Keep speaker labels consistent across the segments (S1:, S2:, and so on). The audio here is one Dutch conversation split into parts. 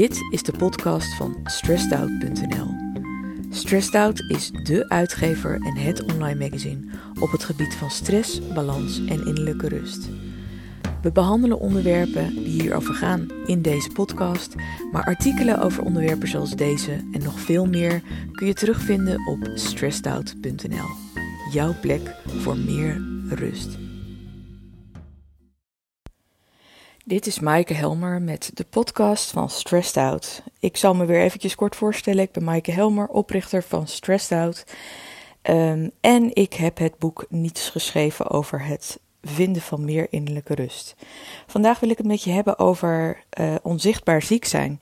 S1: Dit is de podcast van stressedout.nl. Stressed Out is de uitgever en het online magazine op het gebied van stress, balans en innerlijke rust. We behandelen onderwerpen die hierover gaan in deze podcast, maar artikelen over onderwerpen zoals deze en nog veel meer kun je terugvinden op stressedout.nl. Jouw plek voor meer rust. Dit is Maaike Helmer met de podcast van Stressed Out. Ik zal me weer eventjes kort voorstellen. Ik ben Maaike Helmer, oprichter van Stressed Out. Ehm, en ik heb het boek Niets geschreven over het vinden van meer innerlijke rust. Vandaag wil ik het met je hebben over uh, onzichtbaar ziek zijn.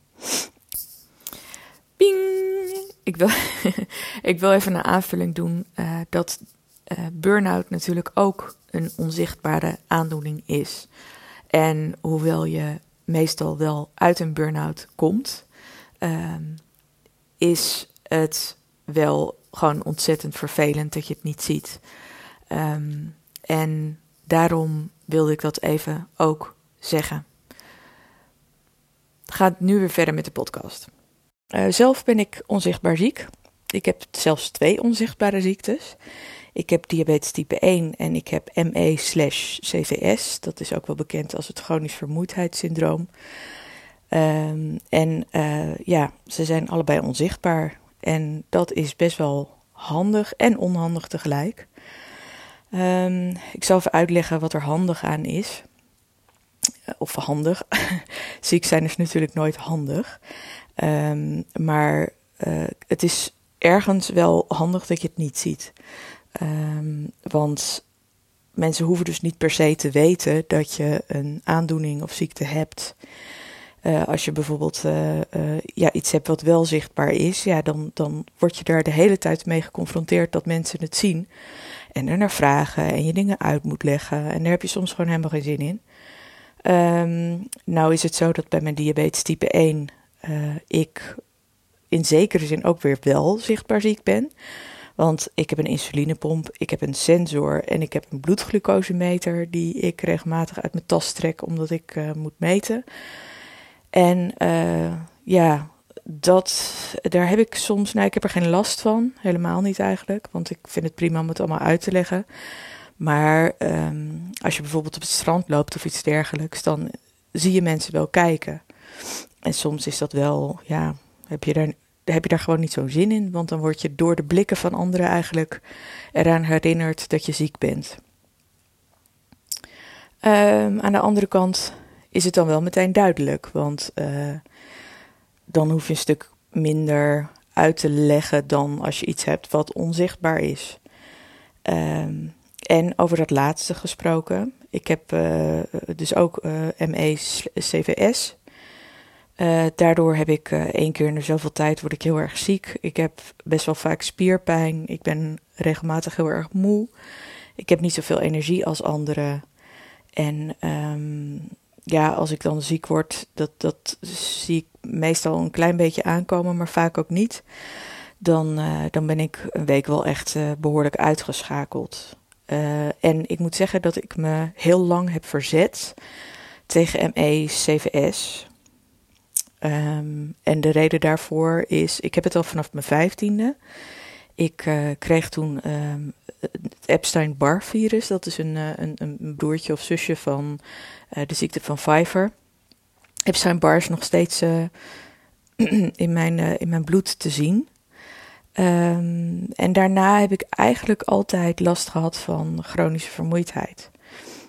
S1: Ping! Ik wil, ik wil even een aanvulling doen uh, dat uh, burn-out natuurlijk ook een onzichtbare aandoening is. En hoewel je meestal wel uit een burn-out komt, um, is het wel gewoon ontzettend vervelend dat je het niet ziet. Um, en daarom wilde ik dat even ook zeggen. Gaat nu weer verder met de podcast. Uh, zelf ben ik onzichtbaar ziek. Ik heb zelfs twee onzichtbare ziektes. Ik heb diabetes type 1 en ik heb ME slash CVS. Dat is ook wel bekend als het chronisch vermoeidheidssyndroom. Um, en uh, ja, ze zijn allebei onzichtbaar. En dat is best wel handig en onhandig tegelijk. Um, ik zal even uitleggen wat er handig aan is. Of handig. Ziek zijn is natuurlijk nooit handig. Um, maar uh, het is ergens wel handig dat je het niet ziet. Um, want mensen hoeven dus niet per se te weten dat je een aandoening of ziekte hebt. Uh, als je bijvoorbeeld uh, uh, ja, iets hebt wat wel zichtbaar is, ja, dan, dan word je daar de hele tijd mee geconfronteerd dat mensen het zien. En er naar vragen en je dingen uit moet leggen. En daar heb je soms gewoon helemaal geen zin in. Um, nou is het zo dat bij mijn diabetes type 1 ik in zekere zin ook weer wel zichtbaar ziek ben. Want ik heb een insulinepomp, ik heb een sensor en ik heb een bloedglucosemeter die ik regelmatig uit mijn tas trek omdat ik uh, moet meten. En uh, ja, dat, daar heb ik soms, nou ik heb er geen last van, helemaal niet eigenlijk, want ik vind het prima om het allemaal uit te leggen. Maar um, als je bijvoorbeeld op het strand loopt of iets dergelijks, dan zie je mensen wel kijken. En soms is dat wel, ja, heb je daar heb je daar gewoon niet zo'n zin in, want dan word je door de blikken van anderen eigenlijk eraan herinnerd dat je ziek bent. Um, aan de andere kant is het dan wel meteen duidelijk, want uh, dan hoef je een stuk minder uit te leggen dan als je iets hebt wat onzichtbaar is. Um, en over dat laatste gesproken, ik heb uh, dus ook uh, ME-CVS. Uh, daardoor heb ik uh, één keer in zoveel tijd word ik heel erg ziek. Ik heb best wel vaak spierpijn. Ik ben regelmatig heel erg moe. Ik heb niet zoveel energie als anderen. En um, ja, als ik dan ziek word, dat, dat zie ik meestal een klein beetje aankomen, maar vaak ook niet. Dan, uh, dan ben ik een week wel echt behoorlijk uitgeschakeld. en ik moet zeggen dat ik me heel lang heb verzet tegen ME-CVS. Um, en de reden daarvoor is, ik heb het al vanaf mijn vijftiende. Ik uh, kreeg toen um, het Epstein-Barr-virus. Dat is een, uh, een, een, broertje of zusje van uh, de ziekte van Pfeiffer. Epstein-Barr is nog steeds in, mijn, in mijn bloed te zien. Um, en daarna heb ik eigenlijk altijd last gehad van chronische vermoeidheid.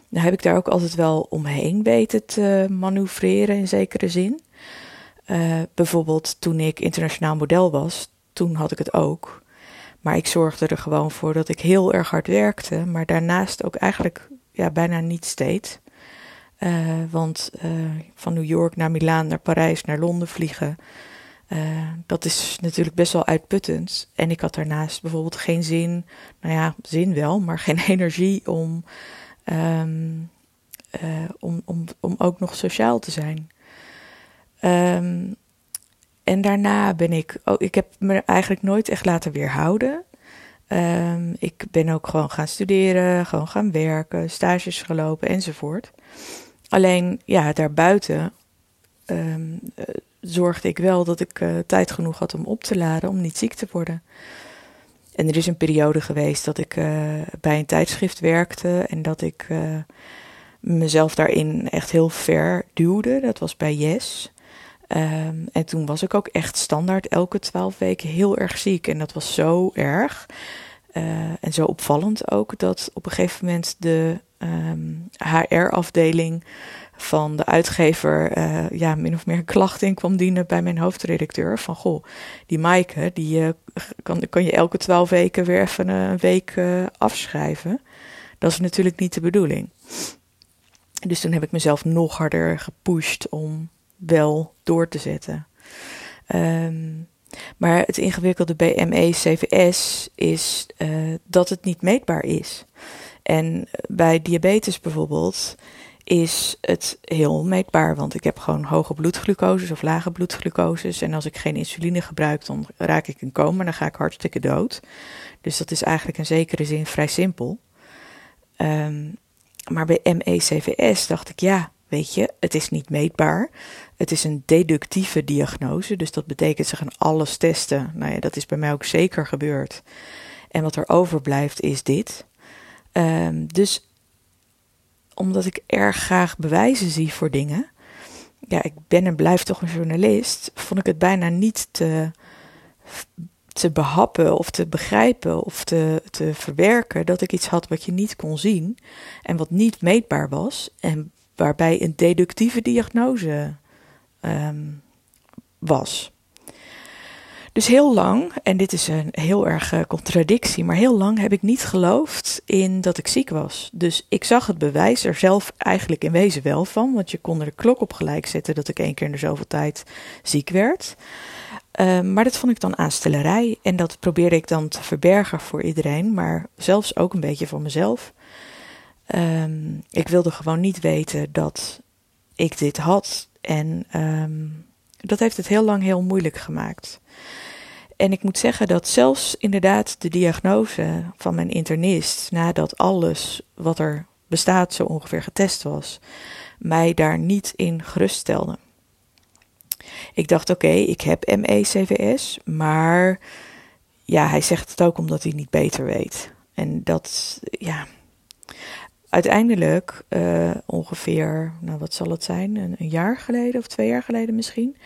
S1: Nou heb ik daar ook altijd wel omheen weten te manoeuvreren in zekere zin. Uh, bijvoorbeeld toen ik internationaal model was, toen had ik het ook. Maar ik zorgde er gewoon voor dat ik heel erg hard werkte, maar daarnaast ook eigenlijk ja, bijna niet steeds. Uh, want uh, van New York naar Milaan, naar Parijs, naar Londen vliegen, dat is natuurlijk best wel uitputtend. En ik had daarnaast bijvoorbeeld geen zin, nou ja, zin wel, maar geen energie om, um, om, om, om ook nog sociaal te zijn. Um, en daarna ben ik, oh, ik heb me eigenlijk nooit echt laten weerhouden. Um, ik ben ook gewoon gaan studeren, gewoon gaan werken, stages gelopen enzovoort. Alleen, ja, daarbuiten um, zorgde ik wel dat ik uh, tijd genoeg had om op te laden, om niet ziek te worden. En er is een periode geweest dat ik uh, bij een tijdschrift werkte en dat ik mezelf daarin echt heel ver duwde. Dat was bij Yes. Um, en toen was ik ook echt standaard elke twaalf weken heel erg ziek. En dat was zo erg uh, en zo opvallend ook dat op een gegeven moment de HR-afdeling van de uitgever uh, ja, min of meer een klacht in kwam dienen bij mijn hoofdredacteur. Van goh, die Maaike, die uh, kan, kan je elke twaalf weken weer even een week afschrijven. Dat is natuurlijk niet de bedoeling. Dus toen heb ik mezelf nog harder gepusht om wel door te zetten. Um, maar het ingewikkelde bij ME-CVS is dat het niet meetbaar is. En bij diabetes bijvoorbeeld is het heel meetbaar. Want ik heb gewoon hoge bloedglucoses of lage bloedglucoses. En als ik geen insuline gebruik, dan raak ik in coma. Dan ga ik hartstikke dood. Dus dat is eigenlijk in zekere zin vrij simpel. Um, maar bij ME-CVS dacht ik, ja, weet je, het is niet meetbaar. Het is een deductieve diagnose. Dus dat betekent ze gaan alles testen. Nou ja, dat is bij mij ook zeker gebeurd. En wat er overblijft is dit. Um, dus omdat ik erg graag bewijzen zie voor dingen. Ja, ik ben en blijf toch een journalist. Vond ik het bijna niet te, te behappen of te begrijpen of te, te verwerken dat ik iets had wat je niet kon zien en wat niet meetbaar was en waarbij een deductieve diagnose um, was. Dus heel lang, en dit is een heel erg contradictie, maar heel lang heb ik niet geloofd in dat ik ziek was. Dus ik zag het bewijs er zelf eigenlijk in wezen wel van, want je kon er de klok op gelijk zetten dat ik één keer in de zoveel tijd ziek werd. Uh, maar dat vond ik dan aanstellerij en dat probeerde ik dan te verbergen voor iedereen, maar zelfs ook een beetje voor mezelf. Um, ik wilde gewoon niet weten dat ik dit had en um, dat heeft het heel lang heel moeilijk gemaakt. En ik moet zeggen dat zelfs inderdaad de diagnose van mijn internist, nadat alles wat er bestaat zo ongeveer getest was, mij daar niet in geruststelde. Ik dacht, oké, ik heb ME-CVS, maar ja, hij zegt het ook omdat hij niet beter weet. En dat, ja, uiteindelijk, uh, ongeveer, nou wat zal het zijn, een, jaar geleden of twee jaar geleden misschien,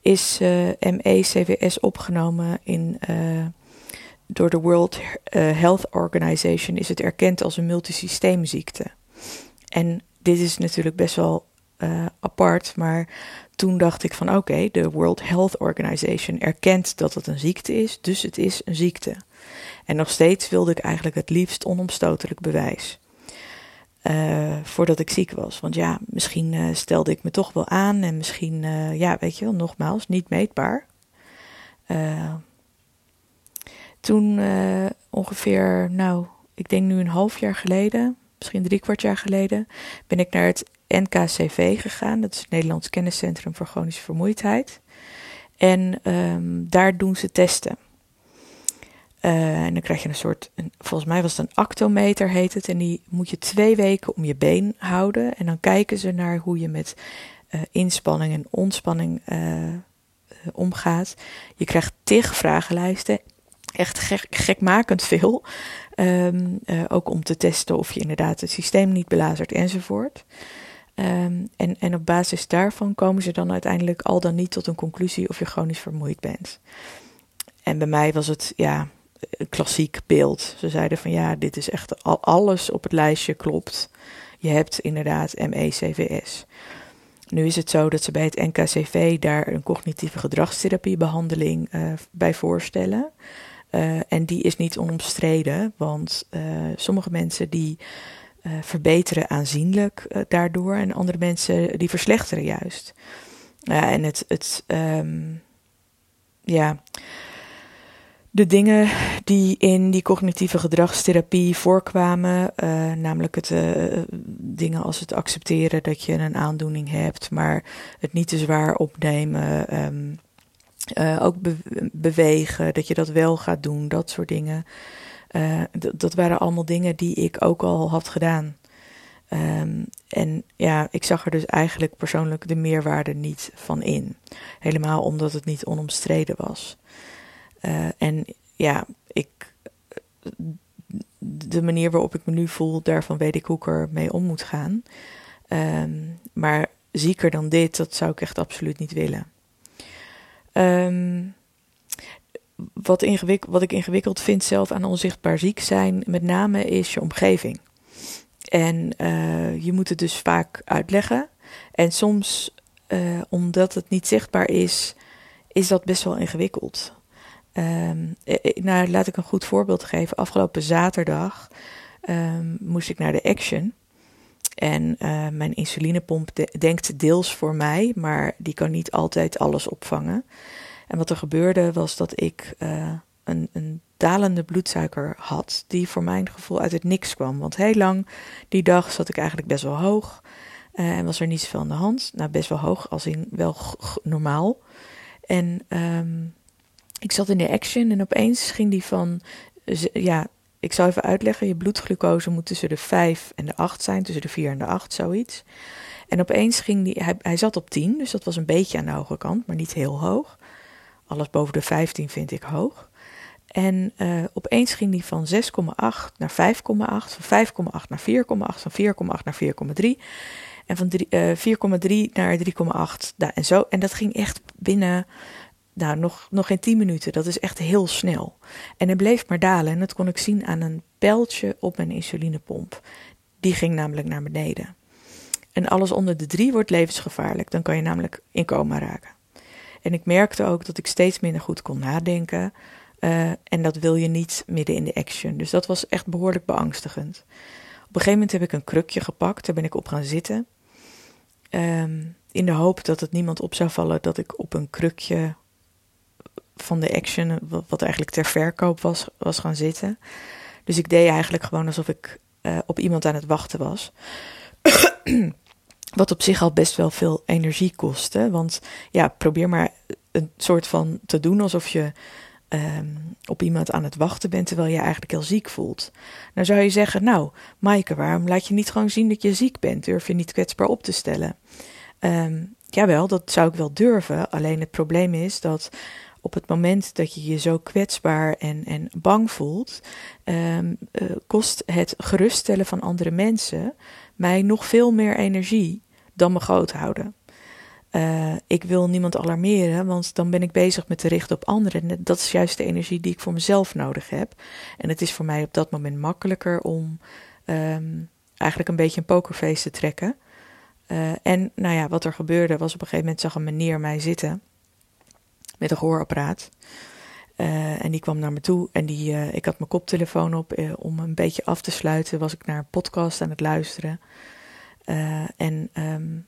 S1: is uh, ME-CVS opgenomen in, uh, door de World Health Organization, is het erkend als een multisysteemziekte. En dit is natuurlijk best wel apart, maar toen dacht ik van oké, de World Health Organization erkent dat het een ziekte is, dus het is een ziekte. En nog steeds wilde ik eigenlijk het liefst onomstotelijk bewijs. Uh, voordat ik ziek was. Want ja, misschien uh, stelde ik me toch wel aan en misschien, uh, ja, weet je wel, nogmaals, niet meetbaar. toen ongeveer, nou, ik denk nu een half jaar geleden, misschien drie kwart jaar geleden, ben ik naar het NKCV gegaan. Dat is het Nederlands Kenniscentrum voor Chronische Vermoeidheid. En um, daar doen ze testen. Uh, en dan krijg je een soort, een, volgens mij was het een actometer heet het. En die moet je twee weken om je been houden. En dan kijken ze naar hoe je met uh, inspanning en ontspanning uh, omgaat. Je krijgt tig vragenlijsten. Echt gek, gekmakend veel. Um, ook om te testen of je inderdaad het systeem niet belazert enzovoort. Um, en, en op basis daarvan komen ze dan uiteindelijk al dan niet tot een conclusie of je chronisch vermoeid bent. En bij mij was het, ja, klassiek beeld. Ze zeiden van ja, dit is echt al, alles op het lijstje klopt. Je hebt inderdaad ME-CVS. Nu is het zo dat ze bij het NKCV daar een cognitieve gedragstherapiebehandeling uh, bij voorstellen. Uh, en die is niet onomstreden, want uh, sommige mensen die verbeteren aanzienlijk daardoor en andere mensen die verslechteren juist. Ja, en het, het um, ja, de dingen die in die cognitieve gedragstherapie voorkwamen, uh, namelijk het uh, dingen als het accepteren dat je een aandoening hebt, maar het niet te zwaar opnemen, um, uh, ook be bewegen, dat je dat wel gaat doen, dat soort dingen. dat waren allemaal dingen die ik ook al had gedaan. Ehm, en ja, ik zag er dus eigenlijk persoonlijk de meerwaarde niet van in. Helemaal omdat het niet onomstreden was. Uh, en ja, ik, de manier waarop ik me nu voel, daarvan weet ik hoe ik er mee om moet gaan. Um, maar zieker dan dit, dat zou ik echt absoluut niet willen. Um, wat, ingewik wat ik ingewikkeld vind zelf aan onzichtbaar ziek zijn, met name is je omgeving. En uh, je moet het dus vaak uitleggen. En soms, uh, omdat het niet zichtbaar is, is dat best wel ingewikkeld. Um, nou, laat ik een goed voorbeeld geven. Afgelopen zaterdag um, moest ik naar de Action. En uh, mijn insulinepomp de denkt deels voor mij, maar die kan niet altijd alles opvangen. En wat er gebeurde was dat ik een, een dalende bloedsuiker had, die voor mijn gevoel uit het niks kwam. Want heel lang die dag zat ik eigenlijk best wel hoog en was er niet zoveel aan de hand. Nou, best wel hoog, als in wel normaal. En um, ik zat in de action en opeens ging die van, ja, ik zal even uitleggen, je bloedglucose moet tussen de 5 en de 8 zijn, tussen de 4 en de 8, zoiets. En opeens ging die, hij, hij zat op 10, dus dat was een beetje aan de hoge kant, maar niet heel hoog. Alles boven de 15 vind ik hoog. En uh, opeens ging die van 6,8 naar 5,8, van 5,8 naar 4,8, van 4,8 naar 4,3 en van uh, 4,3 naar 3,8. En. En dat ging echt binnen nou, nog, nog geen 10 minuten. Dat is echt heel snel. En het bleef maar dalen. En dat kon ik zien aan een pijltje op mijn insulinepomp. Die ging namelijk naar beneden. En alles onder de 3 wordt levensgevaarlijk. Dan kan je namelijk in coma raken. En ik merkte ook dat ik steeds minder goed kon nadenken. Uh, en dat wil je niet midden in de action. Dus dat was echt behoorlijk beangstigend. Op een gegeven moment heb ik een krukje gepakt. Daar ben ik op gaan zitten. Um, in de hoop dat het niemand op zou vallen dat ik op een krukje van de action, wat eigenlijk ter verkoop was, was gaan zitten. Dus ik deed eigenlijk gewoon alsof ik uh, op iemand aan het wachten was. Wat op zich al best wel veel energie kostte. Want ja, probeer maar een soort van te doen alsof je um, op iemand aan het wachten bent terwijl je eigenlijk heel ziek voelt. Nou zou je zeggen, nou, Maaike, waarom laat je niet gewoon zien dat je ziek bent? Durf je niet kwetsbaar op te stellen? Um, jawel, dat zou ik wel durven. Alleen het probleem is dat op het moment dat je je zo kwetsbaar en, en bang voelt, um, uh, kost het geruststellen van andere mensen mij nog veel meer energie dan me groot houden. Uh, ik wil niemand alarmeren, want dan ben ik bezig met te richten op anderen. En dat is juist de energie die ik voor mezelf nodig heb. En het is voor mij op dat moment makkelijker om um, eigenlijk een beetje een pokerface te trekken. Uh, en nou ja, wat er gebeurde was op een gegeven moment zag een meneer mij zitten met een gehoorapparaat. Uh, en die kwam naar me toe en die, uh, ik had mijn koptelefoon op uh, om een beetje af te sluiten. Was ik naar een podcast aan het luisteren. en um,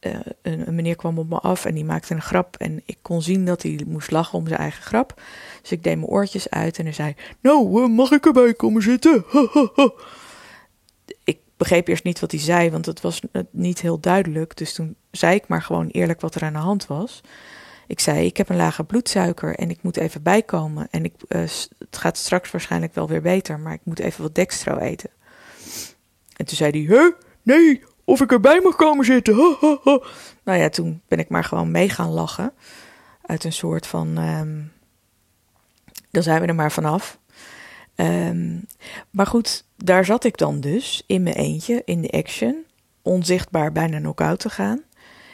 S1: een, een, meneer kwam op me af en die maakte een grap. En ik kon zien dat hij moest lachen om zijn eigen grap. Dus ik deed mijn oortjes uit en hij zei: Nou, mag ik erbij komen zitten? ik begreep eerst niet wat hij zei, want het was niet heel duidelijk. Dus toen zei ik maar gewoon eerlijk wat er aan de hand was. Ik zei, ik heb een lage bloedsuiker en ik moet even bijkomen. En ik, uh, het gaat straks waarschijnlijk wel weer beter, maar ik moet even wat dextro eten. En toen zei hij, huh? Nee, of ik erbij mag komen zitten. Nou ja, toen ben ik maar gewoon mee gaan lachen. Uit een soort van, um, dan zijn we er maar vanaf. Um, maar goed, daar zat ik dan dus in mijn eentje in de action. Onzichtbaar bijna knock-out te gaan.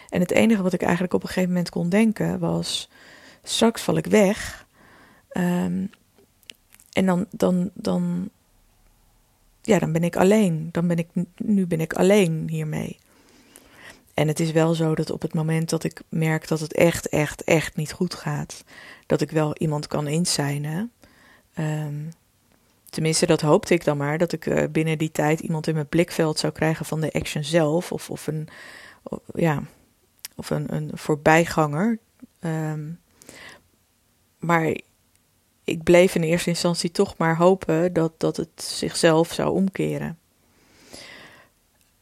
S1: En het enige wat ik eigenlijk op een gegeven moment kon denken was: straks val ik weg. Um, en dan, dan, dan, ja, dan ben ik alleen. Dan ben ik, nu ben ik alleen hiermee. En het is wel zo dat op het moment dat ik merk dat het echt, echt, echt niet goed gaat, dat ik wel iemand kan inzijnen. Um, tenminste, dat hoopte ik dan maar, dat ik uh, binnen die tijd iemand in mijn blikveld zou krijgen van de action zelf. Of, of een, ja, of een, een voorbijganger. Um, maar ik bleef in eerste instantie toch maar hopen dat, dat het zichzelf zou omkeren.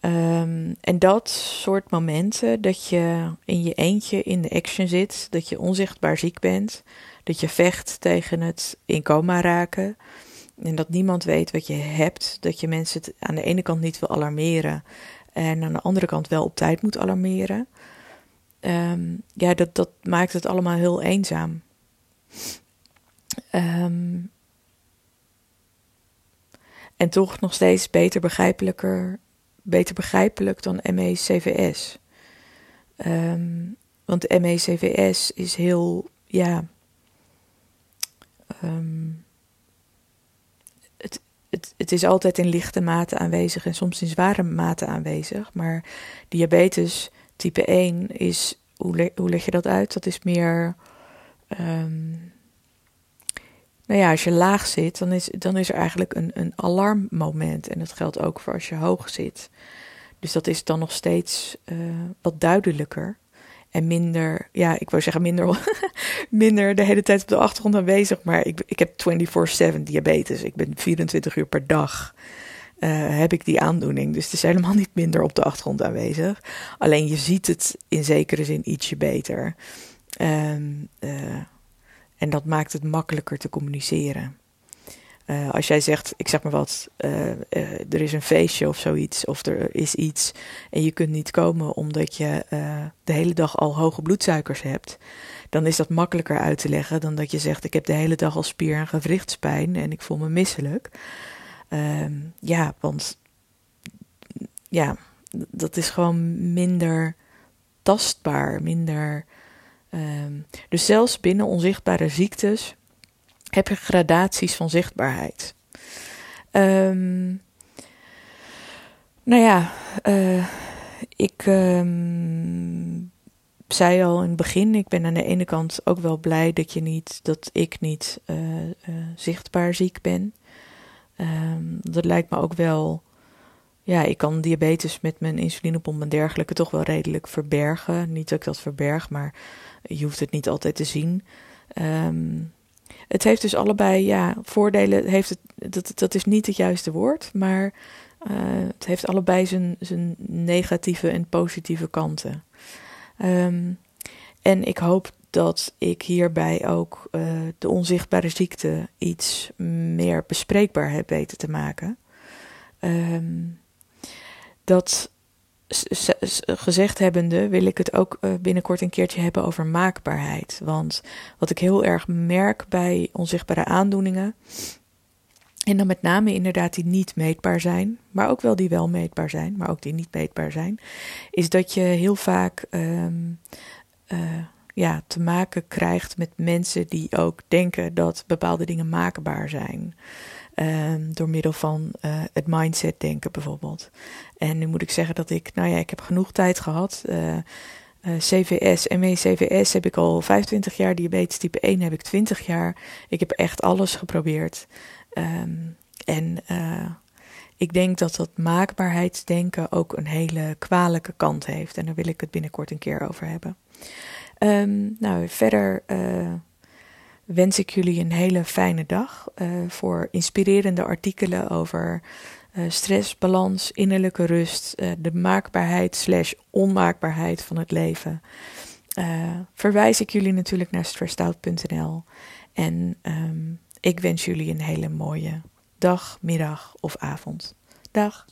S1: Um, en dat soort momenten, dat je in je eentje in de action zit, dat je onzichtbaar ziek bent, dat je vecht tegen het in coma raken, En dat niemand weet wat je hebt. Dat je mensen aan de ene kant niet wil alarmeren. En aan de andere kant wel op tijd moet alarmeren. Ehm, ja, dat, dat maakt het allemaal heel eenzaam. Ehm, en toch nog steeds beter begrijpelijker, beter begrijpelijk dan ME-CVS. Um, want ME-CVS is heel, ja, het, het, het is altijd in lichte mate aanwezig en soms in zware mate aanwezig. Maar diabetes type 1 is, hoe, hoe leg je dat uit? Dat is meer, um, nou ja, als je laag zit, dan is, dan is er eigenlijk een, een alarmmoment. En dat geldt ook voor als je hoog zit. Dus dat is dan nog steeds uh, wat duidelijker. En minder, ja, ik wou zeggen minder, minder de hele tijd op de achtergrond aanwezig. Maar ik, ik heb 24-7 diabetes. Ik ben 24 uur per dag. Uh, heb ik die aandoening. Dus het is helemaal niet minder op de achtergrond aanwezig. Alleen je ziet het in zekere zin ietsje beter. Um, uh, en dat maakt het makkelijker te communiceren. Uh, als jij zegt, ik zeg maar wat, er is een feestje of zoiets, of er is iets en je kunt niet komen omdat je de hele dag al hoge bloedsuikers hebt, dan is dat makkelijker uit te leggen dan dat je zegt, ik heb de hele dag al spier- en gewrichtspijn en ik voel me misselijk. Ehm, ja, want ja, dat is gewoon minder tastbaar, minder. Um, dus zelfs binnen onzichtbare ziektes heb je gradaties van zichtbaarheid. Um, nou ja, uh, ik zei al in het begin, ik ben aan de ene kant ook wel blij dat je niet, dat ik niet uh, uh, zichtbaar ziek ben. Um, dat lijkt me ook wel, ja, ik kan diabetes met mijn insulinepomp en dergelijke toch wel redelijk verbergen. Niet dat ik dat verberg, maar je hoeft het niet altijd te zien. Um, het heeft dus allebei, ja, voordelen. Heeft het, dat, dat is niet het juiste woord, maar uh, het heeft allebei zijn, zijn negatieve en positieve kanten. Um, en ik hoop dat ik hierbij ook uh, de onzichtbare ziekte iets meer bespreekbaar heb weten te maken. Um, dat gezegd hebbende wil ik het ook eh, binnenkort een keertje hebben over maakbaarheid. Want wat ik heel erg merk bij onzichtbare aandoeningen, en dan met name inderdaad die niet meetbaar zijn, maar ook wel die wel meetbaar zijn, maar ook die niet meetbaar zijn, is dat je heel vaak um, uh, ja, te maken krijgt met mensen die ook denken dat bepaalde dingen maakbaar zijn. Um, door middel van uh, het mindset denken bijvoorbeeld. En nu moet ik zeggen dat ik, nou ja, ik heb genoeg tijd gehad. Uh, uh, CVS, ME-CVS heb ik al 25 jaar, diabetes type 1 heb ik 20 jaar. Ik heb echt alles geprobeerd. Um, en ik denk dat dat maakbaarheidsdenken ook een hele kwalijke kant heeft. En daar wil ik het binnenkort een keer over hebben. Um, nou, verder wens ik jullie een hele fijne dag. Uh, voor inspirerende artikelen over uh, stress, balans, innerlijke rust, de maakbaarheid slash onmaakbaarheid van het leven. verwijs ik jullie natuurlijk naar stressedout.nl. En um, ik wens jullie een hele mooie dag, middag of avond. Dag.